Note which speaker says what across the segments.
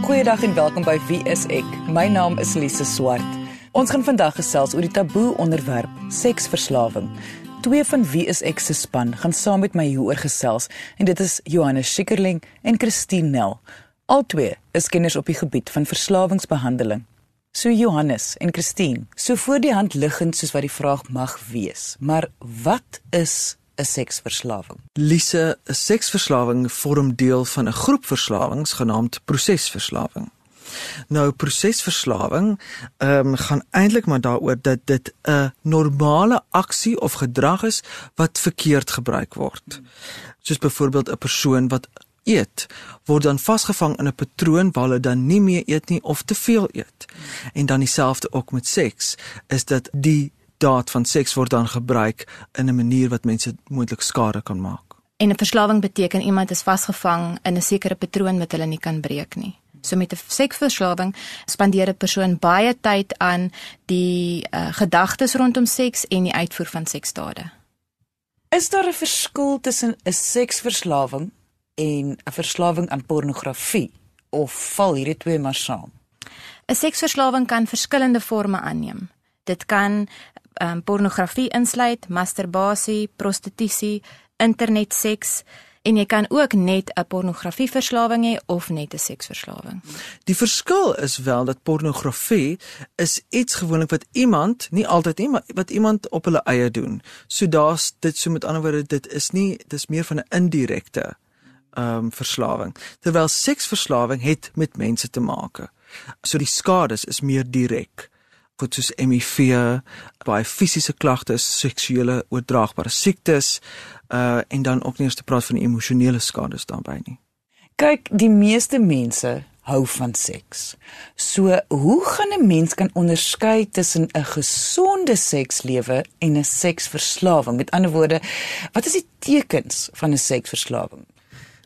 Speaker 1: Goeiedag en welkom by Wie is ek? My naam is Lise Swart. Ons gaan vandag gesels oor die taboe onderwerp seksverslawing. Twee van Wie is ek se span gaan saam met my hieroor gesels en dit is Johannes Schikkerling en Christine Nel. Albei is kenners op die gebied van verslawingsbehandeling. So Johannes en Christine, so voor die hand liggend soos wat die vraag mag wees, maar wat is 'n seksverslawing?
Speaker 2: Lise, 'n seksverslawing vorm deel van 'n groep verslawings genaamd prosesverslawing. Nou prosesverslawing ehm um, gaan eintlik maar daaroor dat dit 'n normale aksie of gedrag is wat verkeerd gebruik word. Soos byvoorbeeld 'n persoon wat eet word dan vasgevang in 'n patroon waar hulle dan nie meer eet nie of te veel eet. En dan dieselfde ook met seks is dat die daad van seks word dan gebruik in 'n manier wat mense moontlik skade kan maak.
Speaker 3: En 'n verslawing beteken iemand is vasgevang in 'n sekere patroon wat hulle nie kan breek nie. So met 'n seksverslawing spandeer 'n persoon baie tyd aan die uh, gedagtes rondom seks en die uitvoer van seksdade.
Speaker 1: Is daar 'n verskil tussen 'n seksverslawing en 'n verslawing aan pornografie of val hierdie twee maar saam?
Speaker 3: 'n Seksverslawing kan verskillende forme aanneem. Dit kan um, pornografie insluit, masturbasie, prostitusie, internetseks en jy kan ook net 'n pornografieverslawing hê of net 'n seksverslawing.
Speaker 2: Die verskil is wel dat pornografie is iets gewoonlik wat iemand, nie altyd nie, maar wat iemand op hulle eie doen. So daar's dit so met ander woorde dit is nie dis meer van 'n indirekte ehm um, verslawing. Terwyl seksverslawing het met mense te maak. So die skades is meer direk goed soos HIV, baie fisiese klagtes, seksuele oordraagbare siektes, uh en dan ook nie eens te praat van die emosionele skades daarbey nie.
Speaker 1: Kyk, die meeste mense hou van seks. So, hoe gaan 'n mens kan onderskei tussen 'n gesonde sekslewe en 'n seksverslawing? Met ander woorde, wat is die tekens van 'n seksverslawing?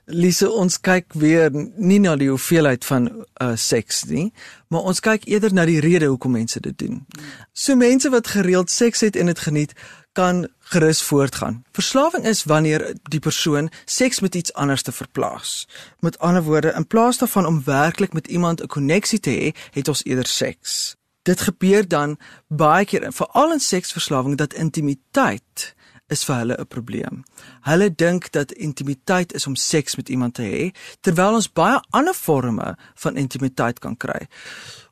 Speaker 2: Lise, ons kyk weer nie na die hoeveelheid van uh seks nie, maar ons kyk eerder na die rede hoekom mense dit doen. So mense wat gereeld seks het en dit geniet, kan gerus voortgaan. Verslawing is wanneer die persoon seks met iets anders te verplaas. Met ander woorde, in plaas daarvan om werklik met iemand 'n koneksie te hê, het ons eerder seks. Dit gebeur dan baie keer, veral in seksverslawing, dat intimiteit is vir hulle 'n probleem. Hulle dink dat intimiteit is om seks met iemand te hê, terwyl ons baie ander forme van intimiteit kan kry.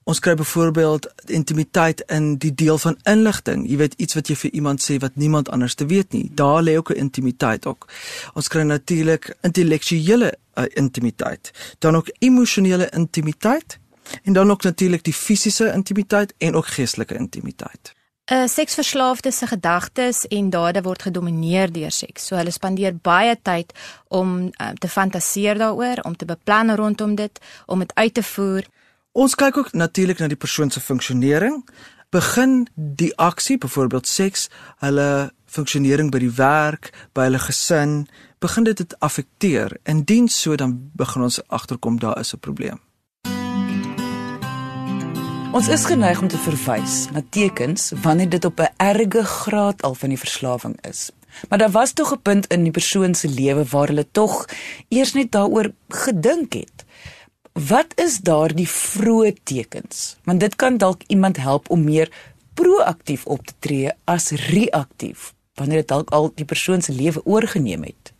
Speaker 2: Ons kry byvoorbeeld intimiteit in die deel van inligting. Jy weet iets wat jy vir iemand sê wat niemand anders te weet nie. Daar lê ook 'n intimiteit ook. Ons kry natuurlik intellektuele uh, intimiteit, dan ook emosionele intimiteit en dan ook natuurlik die fisiese intimiteit en ook geestelike intimiteit.
Speaker 3: 'n Seksverslaafde se gedagtes en dade word gedomeineer deur seks. So hulle spandeer baie tyd om uh, te fantasieer daaroor, om te beplan rondom dit, om dit uit te voer.
Speaker 2: Ons kyk ook natuurlik na die persoon se funksionering. Begin die aksie, byvoorbeeld seks, hulle funksionering by die werk, by hulle gesin, begin dit dit affekteer. Indien so dan begin ons agterkom daar is 'n probleem.
Speaker 1: Ons is geneig om te verwys na tekens wanneer dit op 'n erge graad al van die verslawing is. Maar daar was tog 'n punt in die persoon se lewe waar hulle tog eers net daaroor gedink het. Wat is daardie vroeë tekens? Want dit kan dalk iemand help om meer proaktief op te tree as reaktief wanneer dit dalk al die persoon se lewe oorgeneem het.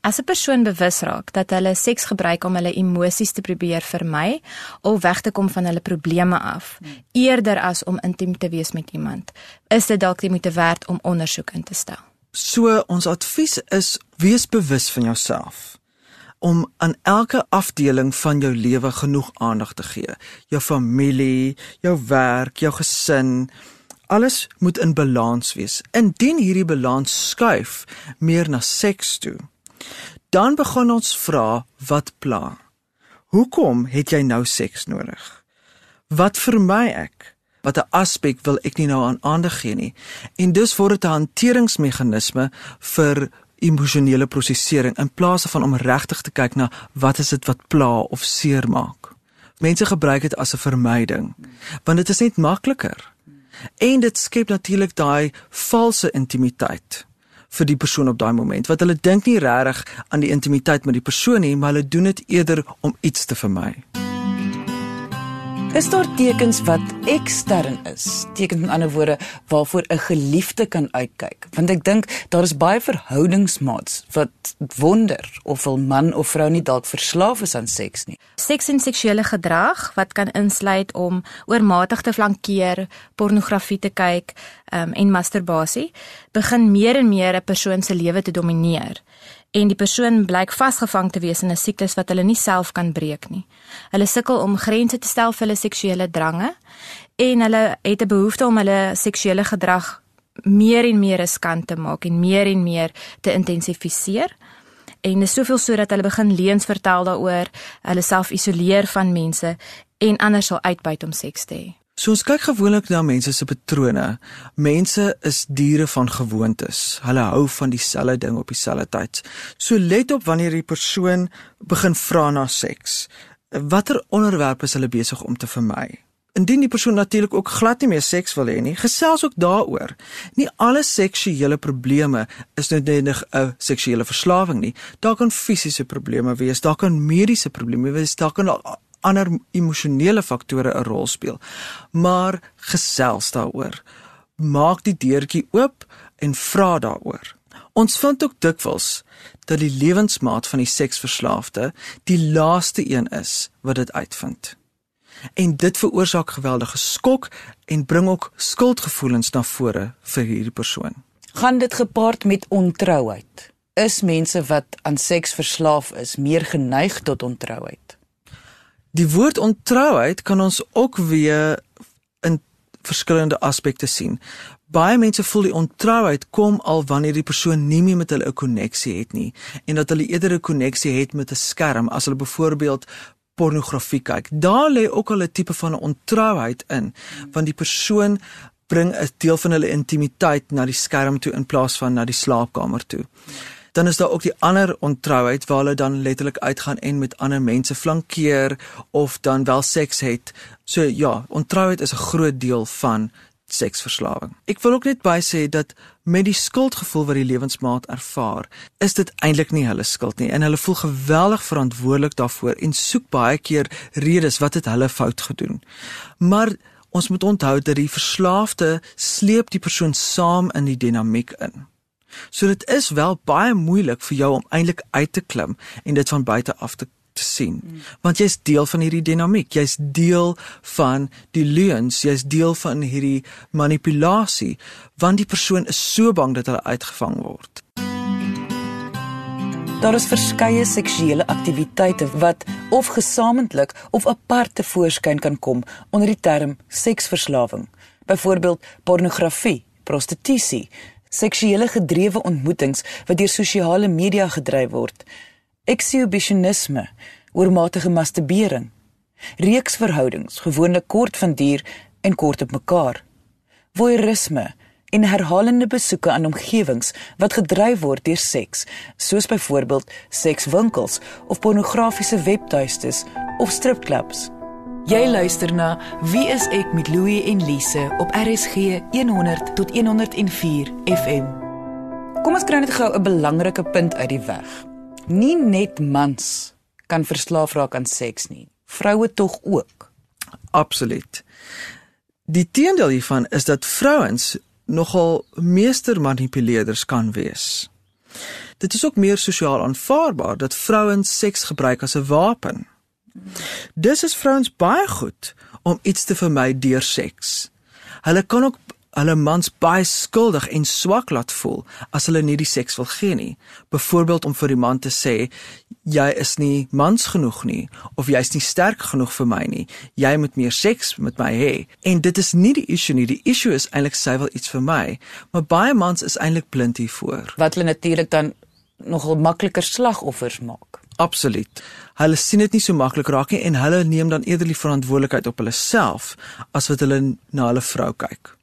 Speaker 3: As 'n persoon bewus raak dat hulle seks gebruik om hulle emosies te probeer vermy of weg te kom van hulle probleme af, eerder as om intiem te wees met iemand, is dit dalk die moeite werd om ondersoek in te stel.
Speaker 2: So ons advies is wees bewus van jouself om aan elke afdeling van jou lewe genoeg aandag te gee. Jou familie, jou werk, jou gesin, alles moet in balans wees. Indien hierdie balans skuif meer na seks toe, Dan begin ons vra wat pla. Hoekom het jy nou seks nodig? Wat vermy ek? Watter aspek wil ek nie nou aan aandag gee nie? En dus word dit 'n hanteringsmeganisme vir emosionele prosesering in plaas van om regtig te kyk na wat is dit wat pla of seermaak. Mense gebruik dit as 'n vermyding want dit is net makliker. En dit skep natuurlik daai valse intimiteit vir die persoon op daai moment wat hulle dink nie regtig aan die intimiteit met die persoon nie, maar hulle doen dit eerder om iets te vermy.
Speaker 1: Is daar tekens wat ekstern is? Tekens met ander woorde waarvoor 'n geliefde kan uitkyk. Want ek dink daar is baie verhoudingsmaats wat wonder of 'n man of vrou nie dalk verslaaf is aan seks nie.
Speaker 3: Seks en seksuele gedrag wat kan insluit om oormatig te flankeer, pornografie te kyk um, en masturbasie begin meer en meer 'n persoon se lewe te domineer en die persoon blyk vasgevang te wees in 'n siklus wat hulle nie self kan breek nie. Hulle sukkel om grense te stel vir hulle seksuele drange en hulle het 'n behoefte om hulle seksuele gedrag meer en meer riskant te maak en meer en meer te intensifiseer. En dit is soveel so dat hulle begin leuns vertel daaroor, hulle self isoleer van mense en anders sal uitbuit om seks te hê.
Speaker 2: So ons kyk gewoonlik na mense se patrone. Mense is diere van gewoontes. Hulle hou van dieselfde ding op dieselfde tyd. So let op wanneer die persoon begin vra na seks. Watter onderwerpe is hulle besig om te vermy? Indien die persoon natuurlik ook glad nie meer seks wil hê nie, gesels ook daaroor. Nie alle seksuele probleme is noodwendig 'n seksuele verslawing nie. Daar kan fisiese probleme wees, daar kan mediese probleme wees, daar kan ander emosionele faktore 'n rol speel. Maar gesels daaroor. Maak die deurtjie oop en vra daaroor. Ons vind ook dikwels dat die lewensmaat van die seksverslaafde die laaste een is wat dit uitvind. En dit veroorsaak geweldige skok en bring ook skuldgevoelens na vore vir hierdie persoon.
Speaker 1: Gaan dit gepaard met ontrouheid? Is mense wat aan seks verslaaf is meer geneig tot ontrouheid?
Speaker 2: Die woord ontrouheid kan ons ook weer in verskillende aspekte sien. Baie mense voel die ontrouheid kom al wanneer die persoon nie meer met hulle 'n koneksie het nie en dat hulle eerder 'n koneksie het met 'n skerm as hulle byvoorbeeld pornografie kyk. Daar lê ook al 'n tipe van ontrouheid in want die persoon bring 'n deel van hulle intimiteit na die skerm toe in plaas van na die slaapkamer toe dan is daar ook die ander ontrouheid waar hulle dan letterlik uitgaan en met ander mense flankeer of dan wel seks het. So ja, ontrouheid is 'n groot deel van seksverslawing. Ek wil ook net by sê dat met die skuldgevoel wat die lewensmaat ervaar, is dit eintlik nie hulle skuld nie en hulle voel geweldig verantwoordelik daarvoor en soek baie keer redes wat het hulle fout gedoen. Maar ons moet onthou dat die verslaafde sleep die persoon saam in die dinamiek in. So dit is wel baie moeilik vir jou om eintlik uit te klim en dit van buite af te te sien. Mm. Want jy's deel van hierdie dinamiek. Jy's deel van die leuns, jy's deel van hierdie manipulasie want die persoon is so bang dat hulle uitgevang word.
Speaker 1: Daar is verskeie seksuele aktiwiteite wat of gesamentlik of apart te voorskyn kan kom onder die term seksverslawing. Byvoorbeeld pornografie, prostitusie, seksuele gedrewe ontmoetings wat deur sosiale media gedryf word, exhibitionisme, oormatige masturbering, reeksverhoudings, gewoonlik kort van duur en kort op mekaar, voyeurisme en herhalende besoeke aan omgewings wat gedryf word deur seks, soos byvoorbeeld sekswinkels of pornografiese webtuistes of stripklubs. Jy luister na Wie is ek met Louie en Lise op RSG 100 tot 104 FM. Kom ons kry net gou 'n belangrike punt uit die weg. Nie net mans kan verslaaf raak aan seks nie. Vroue tog ook.
Speaker 2: Absoluut. Die teendeel hiervan is dat vrouens nogal meester manipuleerders kan wees. Dit is ook meer sosiaal aanvaarbaar dat vrouens seks gebruik as 'n wapen. Dis is vrouens baie goed om iets te vermy deur seks. Hulle kan ook hulle mans baie skuldig en swak laat voel as hulle nie die seks wil gee nie. Byvoorbeeld om vir die man te sê jy is nie mans genoeg nie of jy's nie sterk genoeg vir my nie. Jy moet meer seks met my hê. En dit is nie die issue nie. Die issue is eintlik sy wil iets vir my. Maar baie mans is eintlik blind hiervoor.
Speaker 1: Wat hulle natuurlik dan nogal makliker slagoffers maak.
Speaker 2: Absoluut. Hulle sien dit nie so maklik raak nie en hulle neem dan eerder die verantwoordelikheid op hulle self as wat hulle na hulle vrou kyk.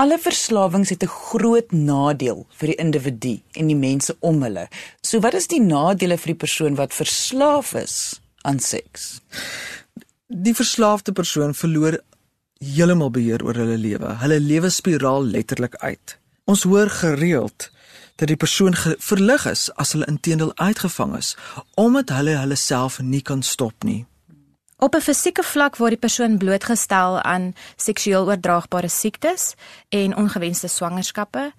Speaker 1: Alle verslawings het 'n groot nadeel vir die individu en die mense om hulle. So wat is die nadele vir die persoon wat verslaaf is aan seks?
Speaker 2: Die verslaafde persoon verloor heeltemal beheer oor hulle lewe. Hulle lewe spiraal letterlik uit. Ons hoor gereeld dat die persoon verlig is as hulle intedeel uitgevang is omdat hulle hulle self nie kan stop nie.
Speaker 3: Op 'n fisieke vlak word die persoon blootgestel aan seksueel oordraagbare siektes en ongewenste swangerskappe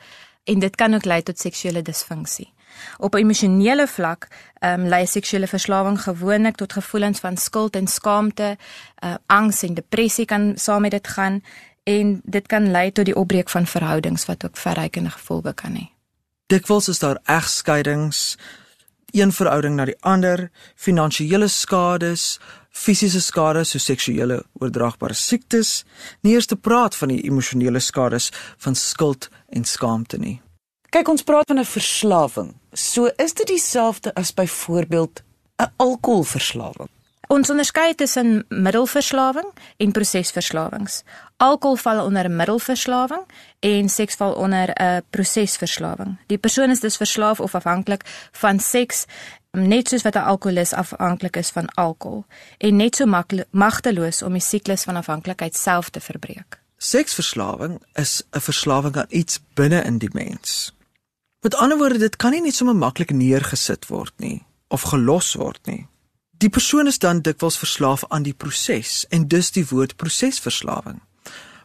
Speaker 3: en dit kan ook lei tot seksuele disfunksie. Op 'n emosionele vlak ehm um, lei seksuele verslawing gewoonlik tot gevoelens van skuld en skaamte, uh, angs en depressie kan saam met dit gaan en dit kan lei tot die opbreek van verhoudings wat ook verrykende gevolge kan hê.
Speaker 2: Dikwels is daar egskeidings, een verhouding na die ander, finansiële skades, fisiese skades soos seksuele oordraagbare siektes, nie eers te praat van die emosionele skades van skuld en skaamte nie.
Speaker 1: Kyk, ons praat van 'n verslawing. So is dit dieselfde as byvoorbeeld 'n alkoholverslawing.
Speaker 3: Ons onderskei tussen middelverslawing en prosesverslawings. Alkohol val onder middelverslawing en seks val onder 'n prosesverslawing. Die persoon is dus verslaaf of afhanklik van seks net soos wat 'n alkolikus afhanklik is van alkohol en net so magteloos om die siklus van afhanklikheid self te verbreek.
Speaker 2: Seksverslawing is 'n verslawing aan iets binne in die mens. Met ander woorde, dit kan nie net sommer maklik neergesit word nie of gelos word nie. Die persoon is dan dikwels verslaaf aan die proses en dus die woord prosesverslawing.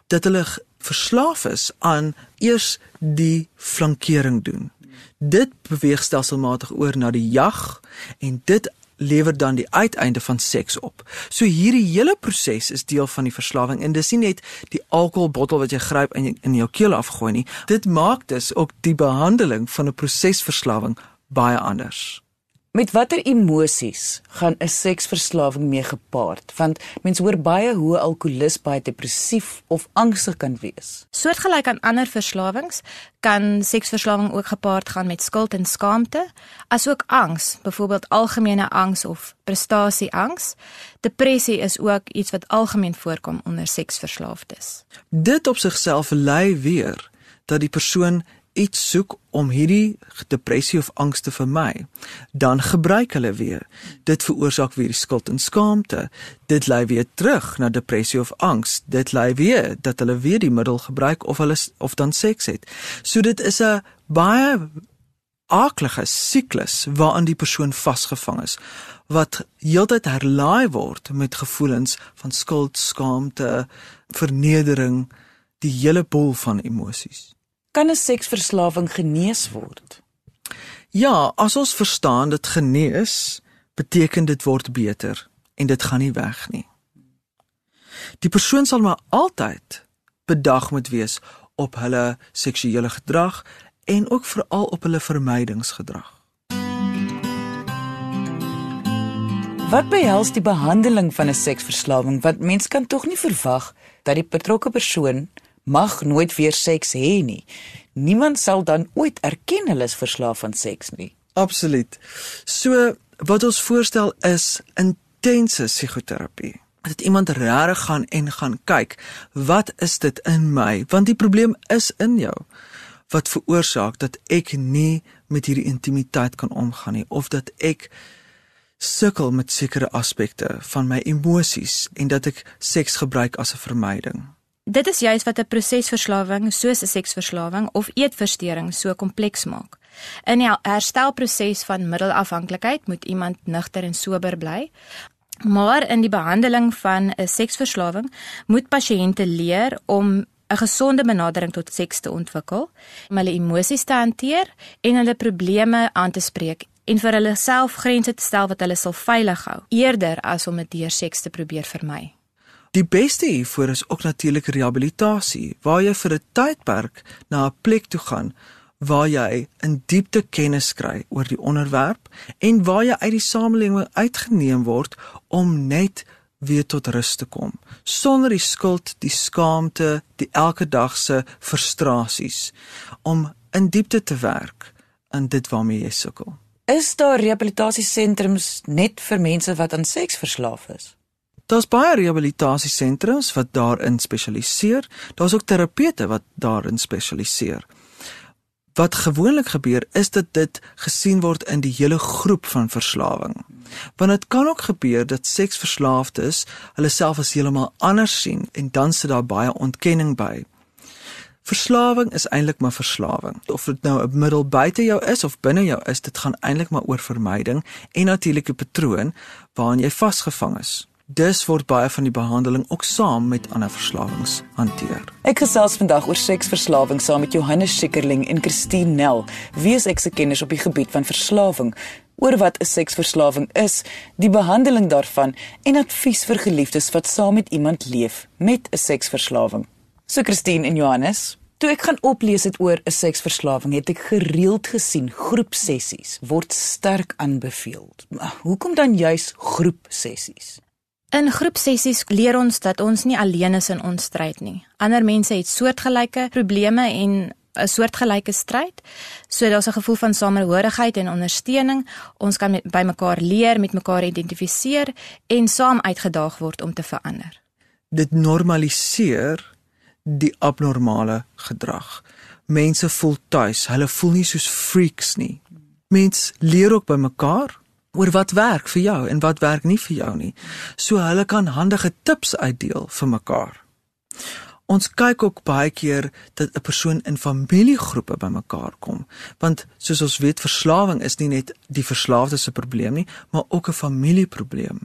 Speaker 2: Dat hulle verslaaf is aan eers die flankering doen. Dit beweeg stelselmatig oor na die jag en dit lewer dan die uiteinde van seks op. So hierdie hele proses is deel van die verslawing en dis nie net die alkoholbottel wat jy gryp en in jou keel afgooi nie. Dit maak dus ook die behandeling van 'n prosesverslawing baie anders.
Speaker 1: Met watter emosies gaan 'n seksverslawing mee gepaard? Want mense hoor baie hoe 'n alkolikus baie depressief of angstig kan wees.
Speaker 3: Soortgelyk aan ander verslawings, kan seksverslawing ook gepaard gaan met skuld en skaamte, asook angs, byvoorbeeld algemene angs of prestasieangs. Depressie is ook iets wat algemeen voorkom onder seksverslaafdes.
Speaker 2: Dit op sigself lei weer dat die persoon iets soek om hierdie depressie of angs te vermy, dan gebruik hulle weer. Dit veroorsaak weer skuld en skaamte. Dit lei weer terug na depressie of angs. Dit lei weer dat hulle weer die middel gebruik of hulle of dan seks het. So dit is 'n baie aaklige siklus waaraan die persoon vasgevang is wat heeltyd herlaai word met gevoelens van skuld, skaamte, vernedering, die hele bol van emosies.
Speaker 1: Kan 'n seksverslawing genees word?
Speaker 2: Ja, as ons verstaan dit genees, beteken dit word beter en dit gaan nie weg nie. Die persoon sal maar altyd bedag moet wees op hulle seksuele gedrag en ook veral op hulle vermydingsgedrag.
Speaker 1: Wat behels die behandeling van 'n seksverslawing? Want mens kan tog nie verwag dat die betrokke persoon mag nooit weer seks hê nie. Niemand sal dan ooit erken hulle is verslaaf aan seks nie.
Speaker 2: Absoluut. So wat ons voorstel is intense psigoterapie. Dat iemand regtig gaan en gaan kyk, wat is dit in my? Want die probleem is in jou. Wat veroorsaak dat ek nie met hierdie intimiteit kan omgaan nie of dat ek sukkel met sekere aspekte van my emosies en dat ek seks gebruik as 'n vermyding.
Speaker 3: Dit is juist wat 'n prosesverslawing soos 'n seksverslawing of eetversteuring so kompleks maak. In die herstelproses van middelafhanklikheid moet iemand nugter en sober bly. Maar in die behandeling van 'n seksverslawing moet pasiënte leer om 'n gesonde benadering tot seks te ontwikkel, om hulle emosies te hanteer en hulle probleme aan te spreek en vir hulle self grense te stel wat hulle sal veilig hou, eerder as om dit deur seks te probeer vermy.
Speaker 2: Die beste hiervoor is ook natuurlik rehabilitasie, waar jy vir 'n tydperk na 'n plek toe gaan waar jy in diepte kennis kry oor die onderwerp en waar jy uit die samelewing uitgeneem word om net weer tot rus te kom sonder die skuld, die skaamte, die elke dag se frustrasies om in diepte te werk aan dit waarmee jy sukkel.
Speaker 1: Is daar rehabilitasiesentrums net vir mense wat aan seks verslaaf is?
Speaker 2: Daar's baie rehabilitasiesentrums wat daarin spesialiseer. Daar's ook terapeute wat daarin spesialiseer. Wat gewoonlik gebeur is dat dit gesien word in die hele groep van verslawing. Want dit kan ook gebeur dat seksverslaafdes hulle self as heeltemal anders sien en dan sit daar baie ontkenning by. Verslawing is eintlik maar verslawing. Of dit nou 'n middel buite jou is of binne jou is, dit gaan eintlik maar oor vermyding en natuurlike patroon waaraan jy vasgevang is Dus word baie van die behandeling ook saam met ander verslawings hanteer.
Speaker 1: Ek gesels vandag oor seksverslawing saam met Johannes Schikkerling en Christine Nel, wie is ek se kenners op die gebied van verslawing, oor wat 'n seksverslawing is, die behandeling daarvan en advies vir geliefdes wat saam met iemand leef met 'n seksverslawing. So Christine en Johannes, toe ek gaan oplees het oor 'n seksverslawing, het ek gereeld gesien groepsessies word sterk aanbeveel. Hoekom dan juis groepsessies?
Speaker 3: In groepsessies leer ons dat ons nie alleen is in ons stryd nie. Ander mense het soortgelyke probleme en 'n soortgelyke stryd. So daar's 'n gevoel van samehorigheid en ondersteuning. Ons kan met, by mekaar leer, met mekaar identifiseer en saam uitgedaag word om te verander.
Speaker 2: Dit normaliseer die abnormale gedrag. Mense voel tuis. Hulle voel nie soos freaks nie. Mense leer ook by mekaar oor wat werk vir jou en wat werk nie vir jou nie. So hulle kan handige tips uitdeel vir mekaar. Ons kyk ook baie keer dat 'n persoon in familiegroepe bymekaar kom, want soos ons weet, verslawing is nie net die verslaafde se probleem nie, maar ook 'n familieprobleem.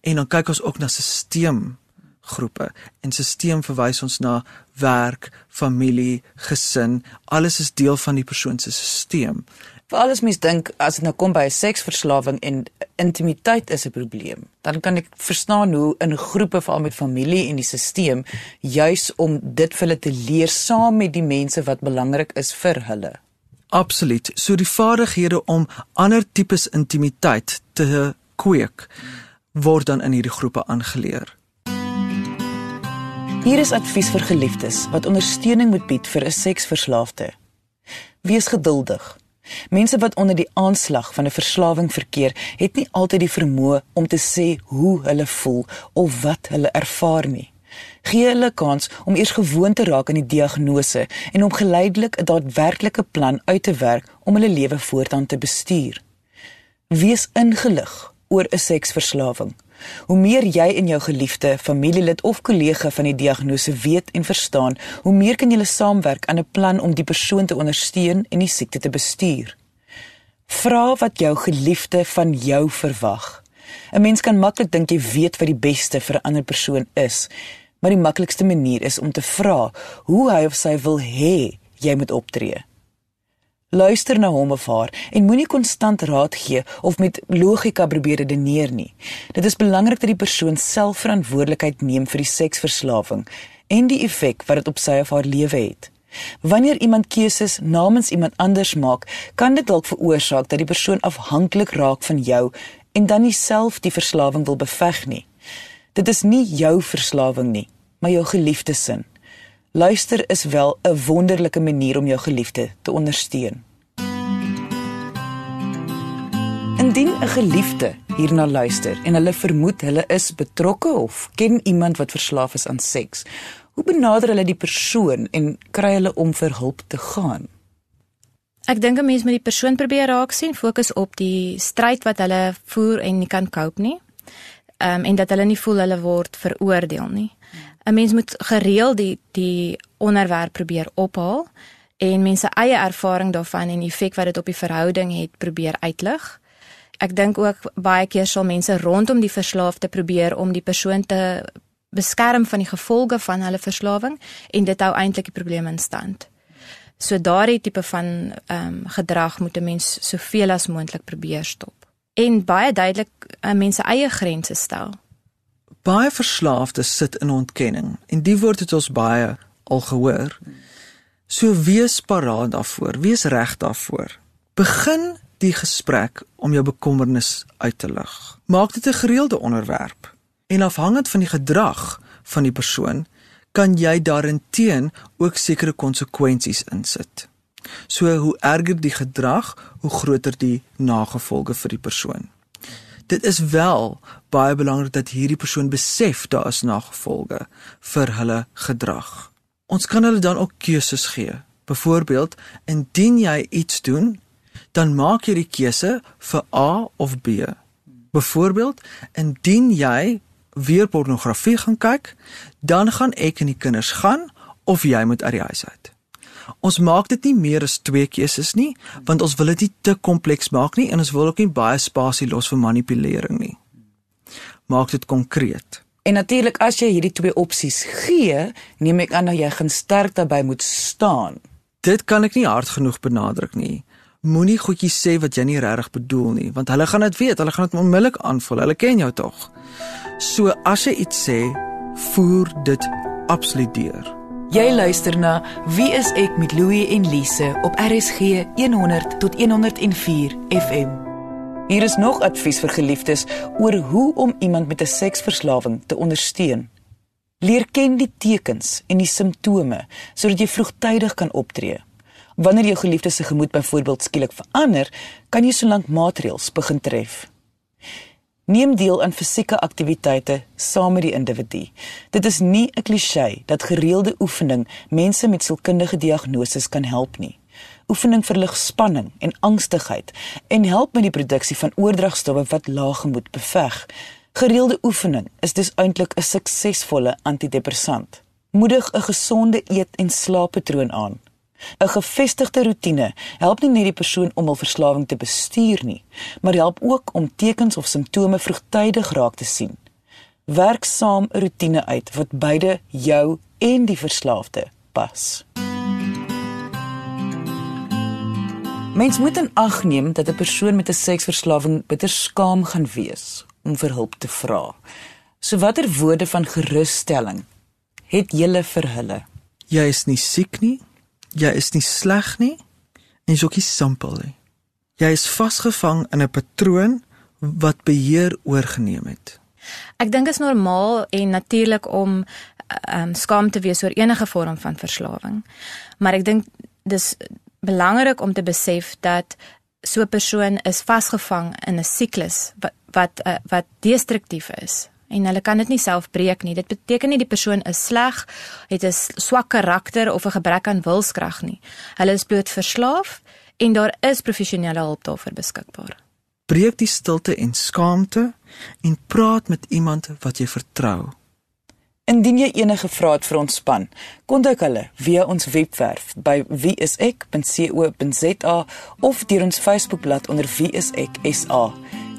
Speaker 2: En dan kyk ons ook na stelselgroepe. En stelsel verwys ons na werk, familie, gesin, alles is deel van die persoon se stelsel.
Speaker 1: Veral as mens dink as dit nou kom by 'n seksverslawing en intimiteit is 'n probleem, dan kan ek verstaan hoe in groepe veral met familie en die stelsel juis om dit vir hulle te leer saam met die mense wat belangrik is vir hulle.
Speaker 2: Absoluut. So die vaardighede om ander tipes intimiteit te kweek word dan in hierdie groepe aangeleer.
Speaker 1: Hier is advies vir geliefdes wat ondersteuning moet bied vir 'n seksverslaafde. Wees geduldig. Mense wat onder die aanslag van 'n verslawing verkeer, het nie altyd die vermoë om te sê hoe hulle voel of wat hulle ervaar nie. Gee hulle kans om eers gewoon te raak aan die diagnose en om geleidelik 'n daadwerklike plan uit te werk om hulle lewe voortaan te bestuur. Wees ingelig oor 'n seksverslawing. Hoe meer jy en jou geliefde, familielid of kollega van die diagnose weet en verstaan, hoe meer kan julle saamwerk aan 'n plan om die persoon te ondersteun en die siekte te bestuur. Vra wat jou geliefde van jou verwag. 'n Mens kan maklik dink jy weet wat die beste vir 'n ander persoon is, maar die maklikste manier is om te vra hoe hy of sy wil hê jy moet optree. Luister na hom of haar en moenie konstant raad gee of met logika probeer redeneer nie. Dit is belangrik dat die persoon self verantwoordelikheid neem vir die seksverslawing en die effek wat dit op sy of haar lewe het. Wanneer iemand keuses namens iemand anders maak, kan dit dalk veroorsaak dat die persoon afhanklik raak van jou en dan nie self die verslawing wil beveg nie. Dit is nie jou verslawing nie, maar jou geliefde sin. Luister is wel 'n wonderlike manier om jou geliefde te ondersteun. Indien 'n geliefde hierna luister en hulle vermoed hulle is betrokke of ken iemand wat verslaaf is aan seks, hoe benader hulle die persoon en kry hulle om vir hulp te gaan?
Speaker 3: Ek dink 'n mens moet die persoon probeer raak sien, fokus op die stryd wat hulle voer en nie kan cope nie. Ehm um, en dat hulle nie voel hulle word veroordeel nie. 'n mens moet gereeld die die onderwerp probeer ophaal en mense eie ervaring daarvan en die effek wat dit op die verhouding het probeer uitlig. Ek dink ook baie keer sal mense rondom die verslaafde probeer om die persoon te beskerm van die gevolge van hulle verslawing en dit hou eintlik die probleem in stand. So daardie tipe van ehm um, gedrag moet 'n mens soveel as moontlik probeer stop. En baie duidelik uh, mense eie grense stel
Speaker 2: baie verslaafdes sit in ontkenning en die woord het ons baie al gehoor. So wees paraat daarvoor, wees reg daarvoor. Begin die gesprek om jou bekommernis uit te lig. Maak dit 'n gereelde onderwerp. En afhangend van die gedrag van die persoon, kan jy daarin teen ook sekere konsekwensies insit. So hoe erger die gedrag, hoe groter die nagevolge vir die persoon dit is wel baie belangrik dat hierdie persoon besef daar is nagevolge vir hulle gedrag. Ons kan hulle dan ook keuses gee. Byvoorbeeld, indien jy iets doen, dan maak jy die keuse vir A of B. Byvoorbeeld, indien jy weer pornografie gaan kyk, dan gaan ek en die kinders gaan of jy moet uit die huis uit. Ons maak dit nie meer as twee keuses nie, want ons wil dit nie te kompleks maak nie en ons wil ook nie baie spasie los vir manipulering nie. maak dit konkreet.
Speaker 1: En natuurlik as jy hierdie twee opsies gee, neem ek aan dat jy gaan sterk daarbey moet staan.
Speaker 2: Dit kan ek nie hard genoeg benadruk nie. Moenie goedjies sê wat jy nie regtig bedoel nie, want hulle gaan dit weet, hulle gaan dit onmiddellik aanvul. Hulle ken jou tog. So as jy iets sê, voer dit absoluut deur.
Speaker 1: Jy luister na Wie is ek met Louie en Lise op RSG 100 tot 104 FM. Hier is nog advies vir geliefdes oor hoe om iemand met 'n seksverslawing te ondersteun. Leer ken die tekens en die simptome sodat jy vroegtydig kan optree. Wanneer jou geliefde se gemoed byvoorbeeld skielik verander, kan jy solank maatreëls begin tref. Neem deel aan fisieke aktiwiteite saam met die individu. Dit is nie 'n kliseë dat gereelde oefening mense met sielkundige diagnoses kan help nie. Oefening verlig spanning en angstigheid en help met die produksie van oordragstowwe wat laaggemoed beveg. Gereelde oefening is dus eintlik 'n suksesvolle antidepressant. Moedig 'n gesonde eet- en slaappatroon aan. 'n Gevestigde rotine help nie net die persoon om hul verslawing te bestuur nie, maar help ook om tekens of simptome vroegtydig raak te sien. Werk saam 'n rotine uit wat beide jou en die verslaafde pas. Mens moet in ag neem dat 'n persoon met 'n seksverslawing bitter skaam gaan wees om vir hulp te vra. So watter woorde van gerusstelling het jy vir hulle?
Speaker 2: Jy is nie siek nie. Jy is nie sleg nie en jy's ook nie simpel nie. Jy is vasgevang in 'n patroon wat beheer oorgeneem het.
Speaker 3: Ek dink dit is normaal en natuurlik om um, skaam te wees oor enige vorm van verslawing. Maar ek dink dis belangrik om te besef dat so 'n persoon is vasgevang in 'n siklus wat wat uh, wat destruktief is en hulle kan dit nie self breek nie. Dit beteken nie die persoon is sleg, het 'n swak karakter of 'n gebrek aan wilskrag nie. Hulle is bloot verslaaf en daar is professionele hulp daarvoor beskikbaar.
Speaker 2: Breek die stilte en skaamte en praat met iemand wat jy vertrou.
Speaker 1: Indien jy enige vrae het vir ons span, kontak hulle via ons webwerf by wieisek.co.za of deur ons Facebookblad onder wieiseksa.